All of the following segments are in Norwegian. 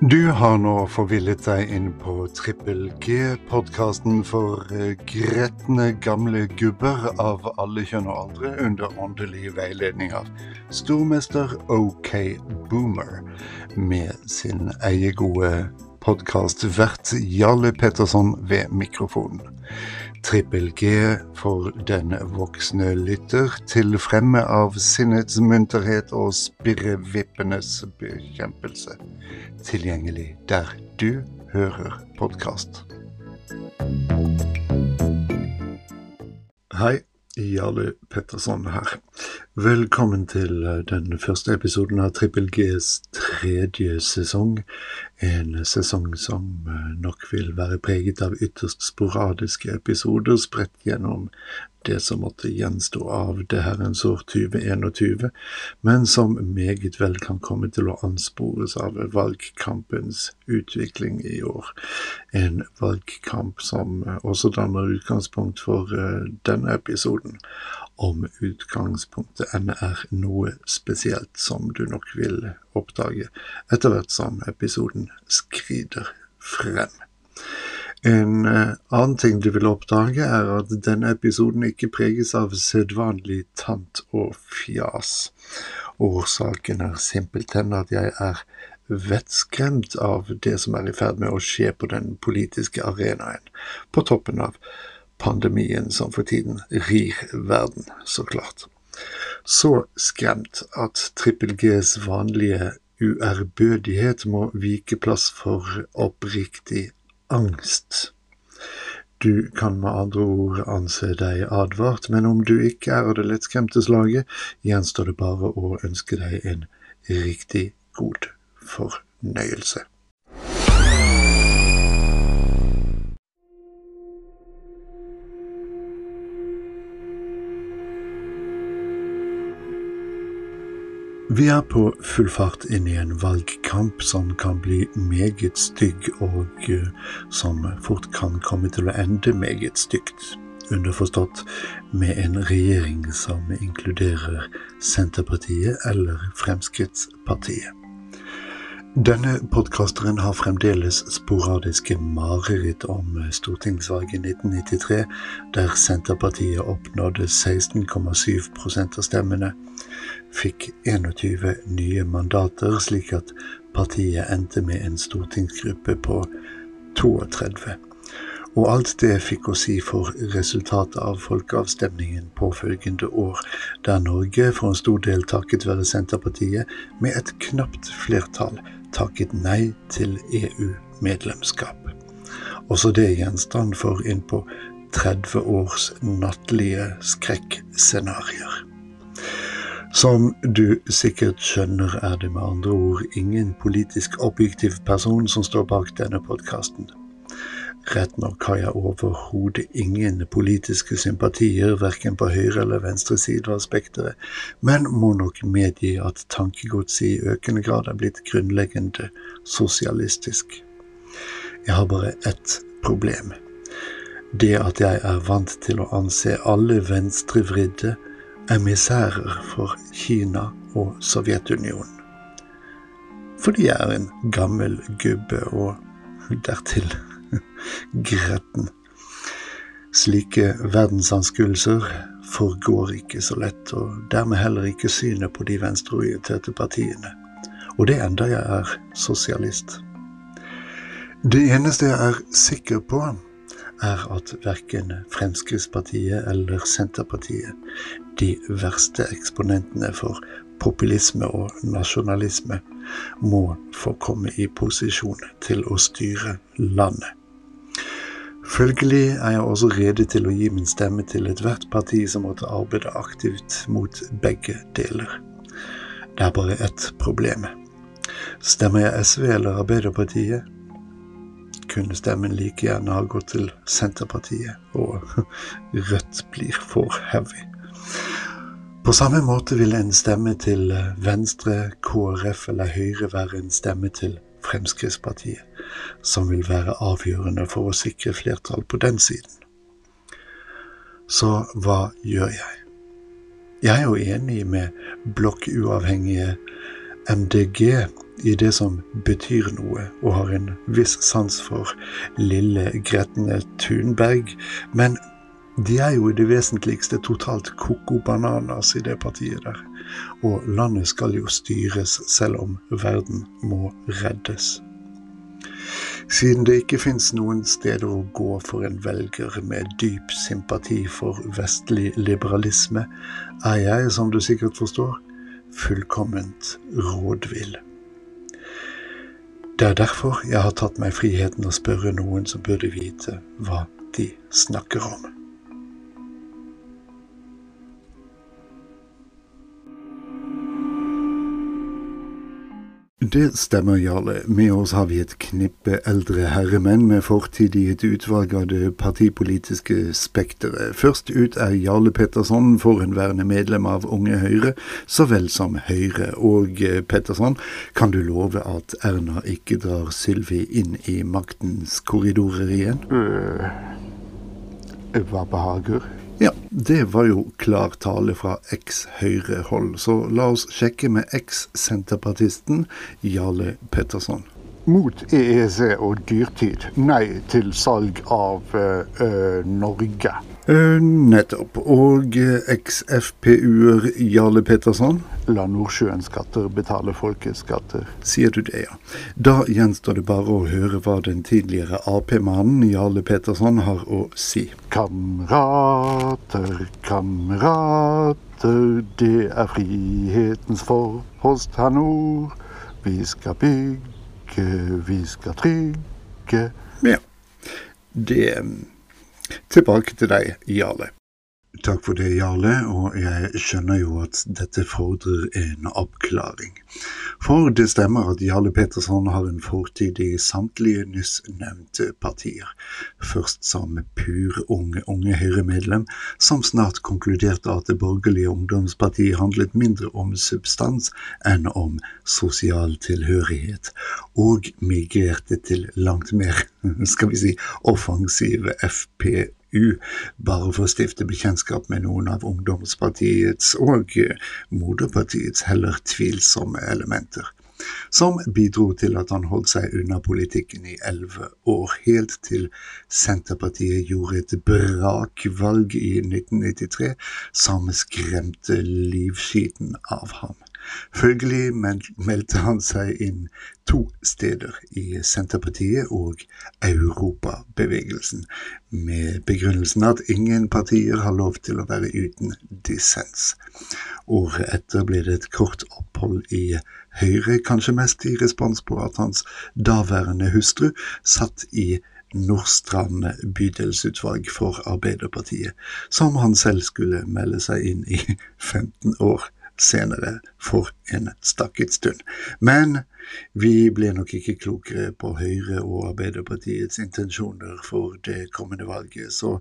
Du har nå forvillet deg inn på Trippel G, podkasten for eh, gretne gamle gubber av alle kjønn og aldre under åndelig veiledning av stormester OK Boomer med sin eiegode podkastvert Jarle Petterson ved mikrofonen. Trippel G for den voksne lytter, til fremme av sinnets munterhet og spirrevippenes bekjempelse. Tilgjengelig der du hører podkast. Hei, Jarle Petterson her. Velkommen til eh, den første episoden av Trippel Gs tredje sesong. En sesong som eh, nok vil være preget av ytterst sporadiske episoder spredt gjennom det som måtte gjenstå av det herrens år 2021, men som meget vel kan komme til å anspores av valgkampens utvikling i år. En valgkamp som eh, også danner utgangspunkt for eh, denne episoden, om utgangspunktet enn er noe spesielt, som du nok vil oppdage etter hvert som episoden skrider frem. En uh, annen ting du vil oppdage, er at denne episoden ikke preges av sedvanlig tant og fjas. Årsaken er simpelthen at jeg er vettskremt av det som er i ferd med å skje på den politiske arenaen, på toppen av pandemien som for tiden rir verden, så klart. Så skremt at Trippel Gs vanlige uærbødighet må vike plass for oppriktig angst. Du kan med andre ord anse deg advart, men om du ikke er av det lettskremte slaget, gjenstår det bare å ønske deg en riktig god fornøyelse. Vi er på full fart inn i en valgkamp som kan bli meget stygg, og eh, som fort kan komme til å ende meget stygt. Underforstått med en regjering som inkluderer Senterpartiet eller Fremskrittspartiet. Denne podkasteren har fremdeles sporadiske mareritt om stortingsvalget 1993, der Senterpartiet oppnådde 16,7% av stemmene, fikk 21 nye mandater, slik at partiet endte med en stortingsgruppe på 32. Og alt det fikk å si for resultatet av folkeavstemningen påfølgende år, der Norge for en stor del takket være Senterpartiet med et knapt flertall takket nei til EU-medlemskap. Også det gjenstand for innpå 30 års nattlige skrekkscenarioer. Som du sikkert skjønner, er det med andre ord ingen politisk objektiv person som står bak denne podkasten. Rett nok har jeg overhodet ingen politiske sympatier, verken på høyre eller venstre side av spekteret, men må nok medgi at tankegodset i økende grad er blitt grunnleggende sosialistisk. Jeg har bare ett problem. Det at jeg er vant til å anse alle venstrevridde emissærer for Kina og Sovjetunionen. Fordi jeg er en gammel gubbe og dertil gretten. Slike verdensanskuelser forgår ikke så lett, og dermed heller ikke synet på de venstreorienterte partiene. Og det enda jeg er sosialist. Det eneste jeg er sikker på, er at verken Fremskrittspartiet eller Senterpartiet, de verste eksponentene for populisme og nasjonalisme, må få komme i posisjon til å styre landet. Følgelig er jeg også rede til å gi min stemme til ethvert parti som måtte arbeide aktivt mot begge deler. Det er bare ett problem. Stemmer jeg SV eller Arbeiderpartiet, kunne stemmen like gjerne ha gått til Senterpartiet, og Rødt blir for heavy. På samme måte vil en stemme til Venstre, KrF eller Høyre være en stemme til Fremskrittspartiet, som vil være avgjørende for å sikre flertall på den siden. Så hva gjør jeg? Jeg er jo enig med blokkuavhengige MDG i det som betyr noe, og har en viss sans for lille Gretne Thunberg, men de er jo i det vesentligste totalt koko bananas i det partiet der. Og landet skal jo styres selv om verden må reddes. Siden det ikke fins noen steder å gå for en velger med dyp sympati for vestlig liberalisme, er jeg, som du sikkert forstår, fullkomment rådvill. Det er derfor jeg har tatt meg friheten å spørre noen som burde vite hva de snakker om. Det stemmer, Jarle. Med oss har vi et knippe eldre herremenn med fortid i et utvalg av det partipolitiske spekteret. Først ut er Jarle Petterson, forhenværende medlem av Unge Høyre, så vel som Høyre. Og eh, Petterson, kan du love at Erna ikke drar Sylvi inn i maktens korridorer igjen? Uh, hva behager? Ja, det var jo klar tale fra eks-Høyre-hold, så la oss sjekke med eks-senterpartisten Jarle Petterson. Mot EEC og dyrtid. Nei til salg av ø, Norge. Uh, nettopp. Og eks-FPU-er Jarle Petterson? La Nordsjøens skatter betale folkets skatter. Sier du det, ja. Da gjenstår det bare å høre hva den tidligere Ap-mannen Jarle Petterson har å si. Kamerater, kamerater, det er frihetens forpost her nord. Vi skal bygge, vi skal trygge. Ja. Det Tilbake til deg, Jarle. Takk for det, Jarle, og jeg skjønner jo at dette fordrer en oppklaring. For det stemmer at Jarle Petersson har en fortid i samtlige nyss partier. Først som pur unge unge Høyre-medlem, som snart konkluderte at det borgerlige ungdomspartiet handlet mindre om substans enn om sosial tilhørighet, og migrerte til langt mer, skal vi si, offensive FPU bare for å stifte bekjentskap med noen av ungdomspartiets og moderpartiets heller tvilsomme elementer. Som bidro til at han holdt seg unna politikken i elleve år, helt til Senterpartiet gjorde et brakvalg i 1993 som skremte livskiten av ham. Følgelig meldte han seg inn to steder i Senterpartiet og Europabevegelsen, med begrunnelsen at ingen partier har lov til å være uten dissens. Året etter ble det et kort opphold i Høyre, kanskje mest i respons på at hans daværende hustru satt i Nordstrand bydelsutvalg for Arbeiderpartiet, som han selv skulle melde seg inn i 15 år senere for en stakket stund. Men vi ble nok ikke klokere på Høyre og Arbeiderpartiets intensjoner for det kommende valget, så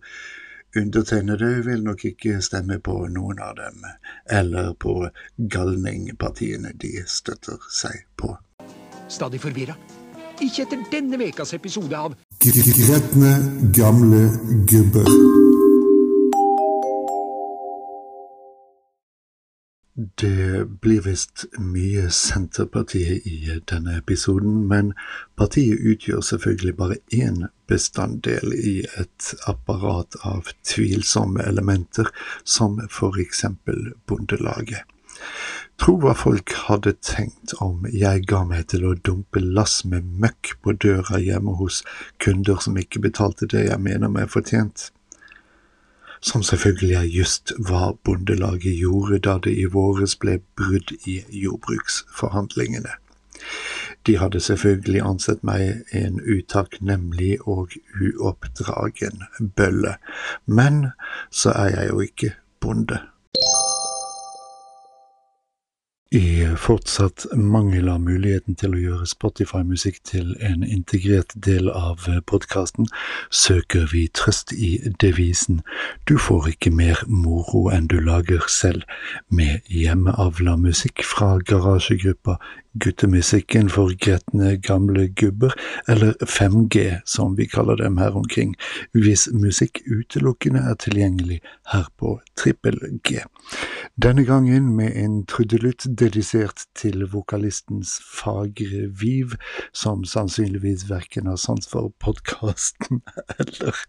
undertegnede vil nok ikke stemme på noen av dem, eller på galningpartiene de støtter seg på. Stadig forvirra. Ikke etter denne ukas episode av Gretne gamle gubber. Det blir visst mye Senterpartiet i denne episoden, men partiet utgjør selvfølgelig bare én bestanddel i et apparat av tvilsomme elementer, som for eksempel Bondelaget. Tro hva folk hadde tenkt om jeg ga meg til å dumpe lass med møkk på døra hjemme hos kunder som ikke betalte det jeg mener meg fortjent som selvfølgelig er just hva Bondelaget gjorde da det i våres ble brudd i jordbruksforhandlingene. De hadde selvfølgelig ansett meg en utakknemlig og uoppdragen bølle, men så er jeg jo ikke bonde. I fortsatt mangel av muligheten til å gjøre Spotify-musikk til en integrert del av podkasten, søker vi trøst i devisen. Du får ikke mer moro enn du lager selv, med hjemmeavla musikk fra garasjegruppa Guttemusikken for gretne gamle gubber, eller 5G som vi kaller dem her omkring, hvis musikk utelukkende er tilgjengelig her på Trippel G. Denne gangen med en trudelutt dedisert til vokalistens fagre viv, som sannsynligvis verken har sans for podkasten eller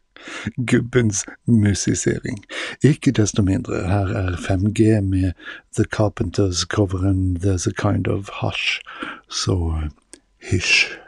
gubbens musisering. Ikke desto mindre, her er 5G med The Carpenters-coveren There's a Kind of Hush, så hysj.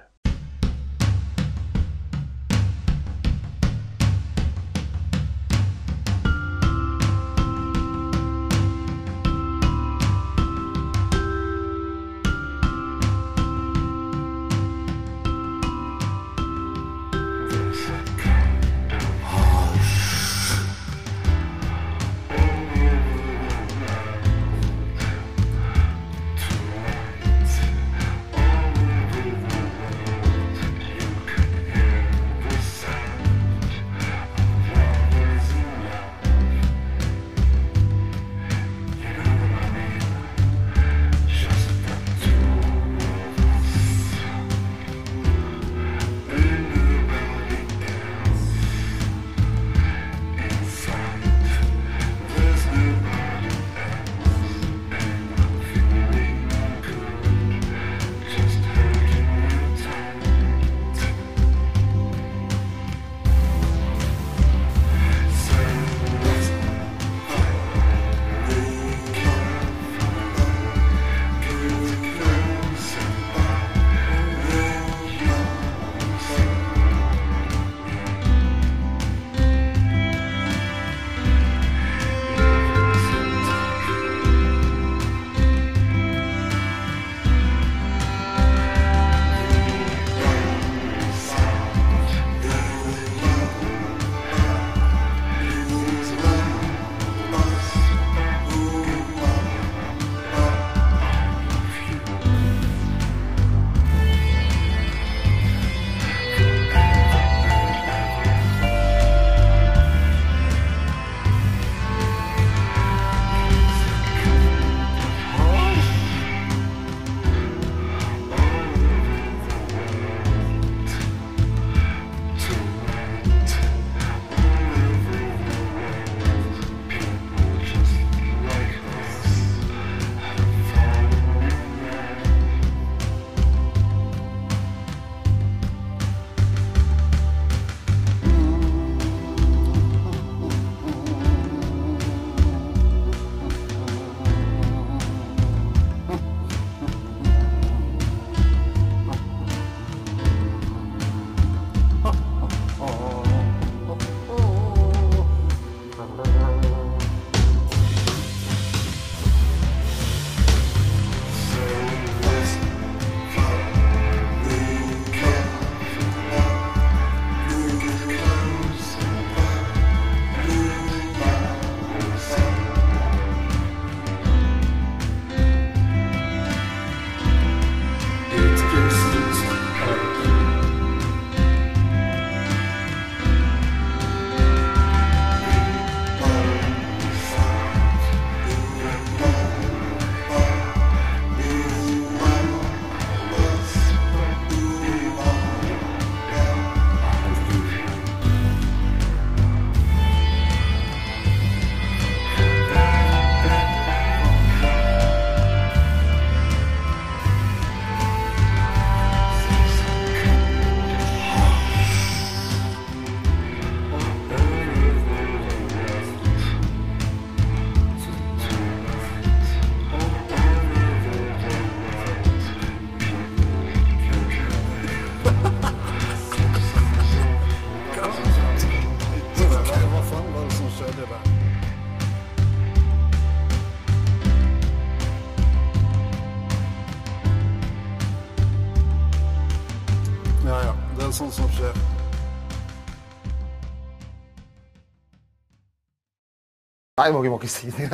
Nei, ikke, må ikke si det.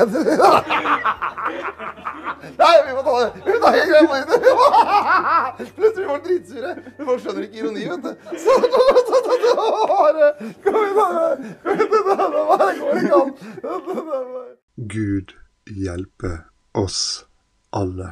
Nei, vi må ta det. Vi må ta hele greia på nytt. Plutselig var dritsure. Folk skjønner ikke ironi, vet du. Så, bare Kom igjen, da. Kom igjen, da. Det går ikke an. Gud hjelpe oss alle.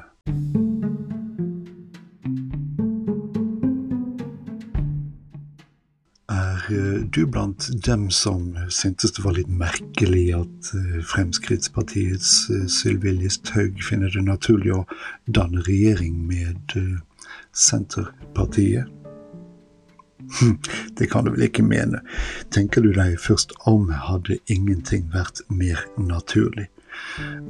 Du blant dem som syntes det var litt merkelig at eh, Fremskrittspartiets eh, Sylvi Listhaug finner det naturlig å danne regjering med Senterpartiet? Hm, det kan du vel ikke mene. Tenker du deg først om, hadde ingenting vært mer naturlig.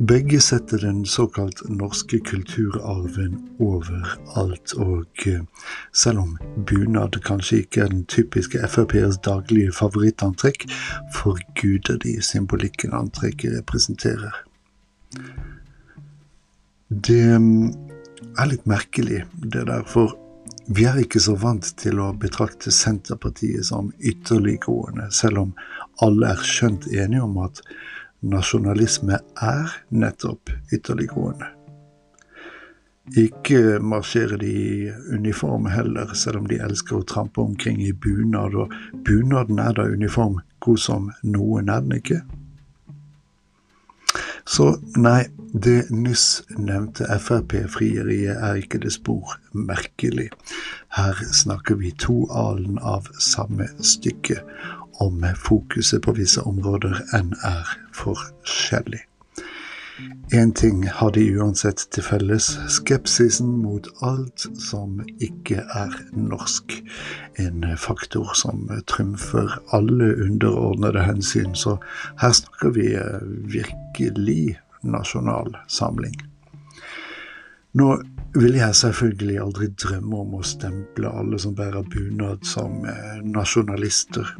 Begge setter den såkalt norske kulturarven overalt, og eh, selv om bunad kanskje ikke er den typiske FrPs daglige favorittantrekk, forguder de symbolikken antrekket representerer. Det hm, er litt merkelig, det der, for vi er ikke så vant til å betrakte Senterpartiet som ytterliggående, selv om alle er skjønt enige om at nasjonalisme er nettopp ytterliggående. Ikke marsjerer de i uniform heller, selv om de elsker å trampe omkring i bunad, og bunaden er da uniform god som noen, er den ikke? Så nei, det nyss nevnte Frp-frieriet er ikke det spor merkelig. Her snakker vi to alen av samme stykke, om fokuset på visse områder enn er forskjellig. Én ting har de uansett til felles, skepsisen mot alt som ikke er norsk. En faktor som trumfer alle underordnede hensyn, så her snakker vi virkelig nasjonal samling. Nå vil jeg selvfølgelig aldri drømme om å stemple alle som bærer bunad som eh, nasjonalister.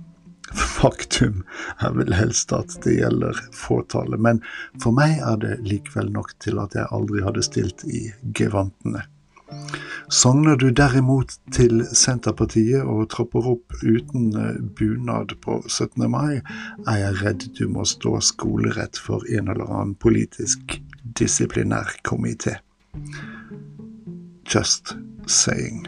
Faktum er vel helst at det gjelder fåtallet, men for meg er det likevel nok til at jeg aldri hadde stilt i gevantene. Sogner du derimot til Senterpartiet og tropper opp uten eh, bunad på 17. mai, er jeg redd du må stå skolerett for en eller annen politisk disiplinær komité. Just saying.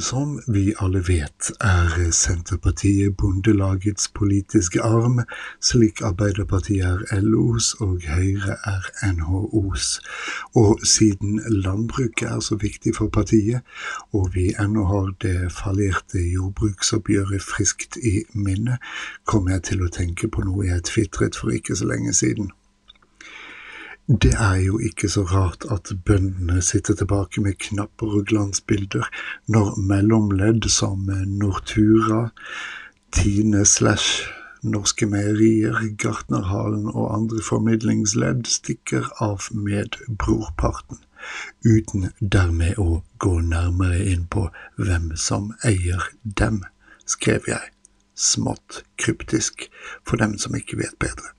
Som vi alle vet, er Senterpartiet Bondelagets politiske arm, slik Arbeiderpartiet er LOs og Høyre er NHOs. Og siden landbruket er så viktig for partiet, og vi ennå har det fallerte jordbruksoppgjøret friskt i minne, kommer jeg til å tenke på noe jeg tvitret for ikke så lenge siden. Det er jo ikke så rart at bøndene sitter tilbake med knapper og glansbilder når mellomledd som Nortura, Tine slash Norske Meierier, Gartnerhalen og andre formidlingsledd stikker av med brorparten, uten dermed å gå nærmere inn på hvem som eier dem, skrev jeg, smått kryptisk for dem som ikke vet bedre.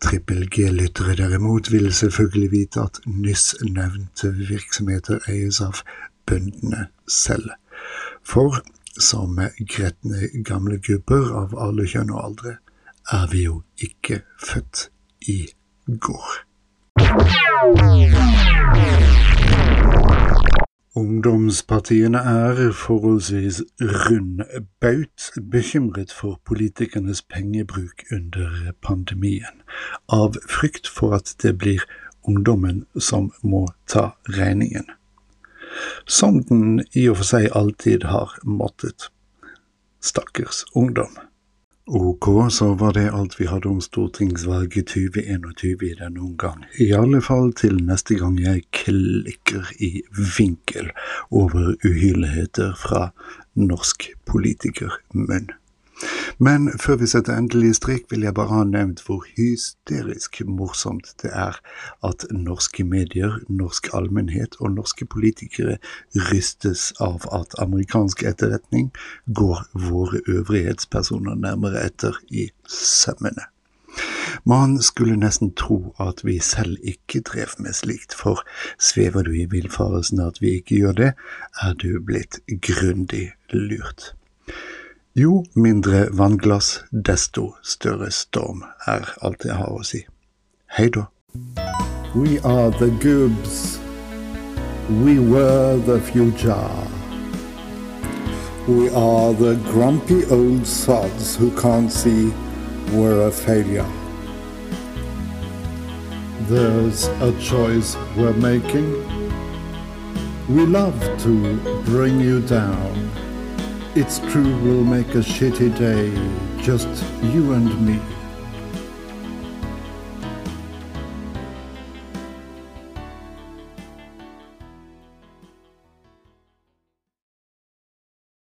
Trippel G-lyttere derimot vil selvfølgelig vite at nyss nevnte virksomheter eies av bøndene selv. For som gretne gamle gubber av alle kjønn og aldre, er vi jo ikke født i går. Ungdomspartiene er forholdsvis rundbaut bekymret for politikernes pengebruk under pandemien, av frykt for at det blir ungdommen som må ta regningen. Som den i og for seg alltid har måttet. Stakkars ungdom. Ok, så var det alt vi hadde om stortingsvalget 2021 i denne omgang. I alle fall til neste gang jeg klikker i vinkel over uhyrligheter fra norsk politikermunn. Men før vi setter endelig strek, vil jeg bare ha nevnt hvor hysterisk morsomt det er at norske medier, norsk allmennhet og norske politikere rystes av at amerikansk etterretning går våre øvrighetspersoner nærmere etter i sømmene. Man skulle nesten tro at vi selv ikke drev med slikt, for svever du i villfarelsen at vi ikke gjør det, er du blitt grundig lurt. Jo mindre vannglass, desto større storm, er alt jeg har å si. Hei da. We are the goobs. We were the future. We are the grumpy old sods who can't see we're a failure. There's a choice we're making. We love to bring you down. It's true we'll make a shitty day, just you and me.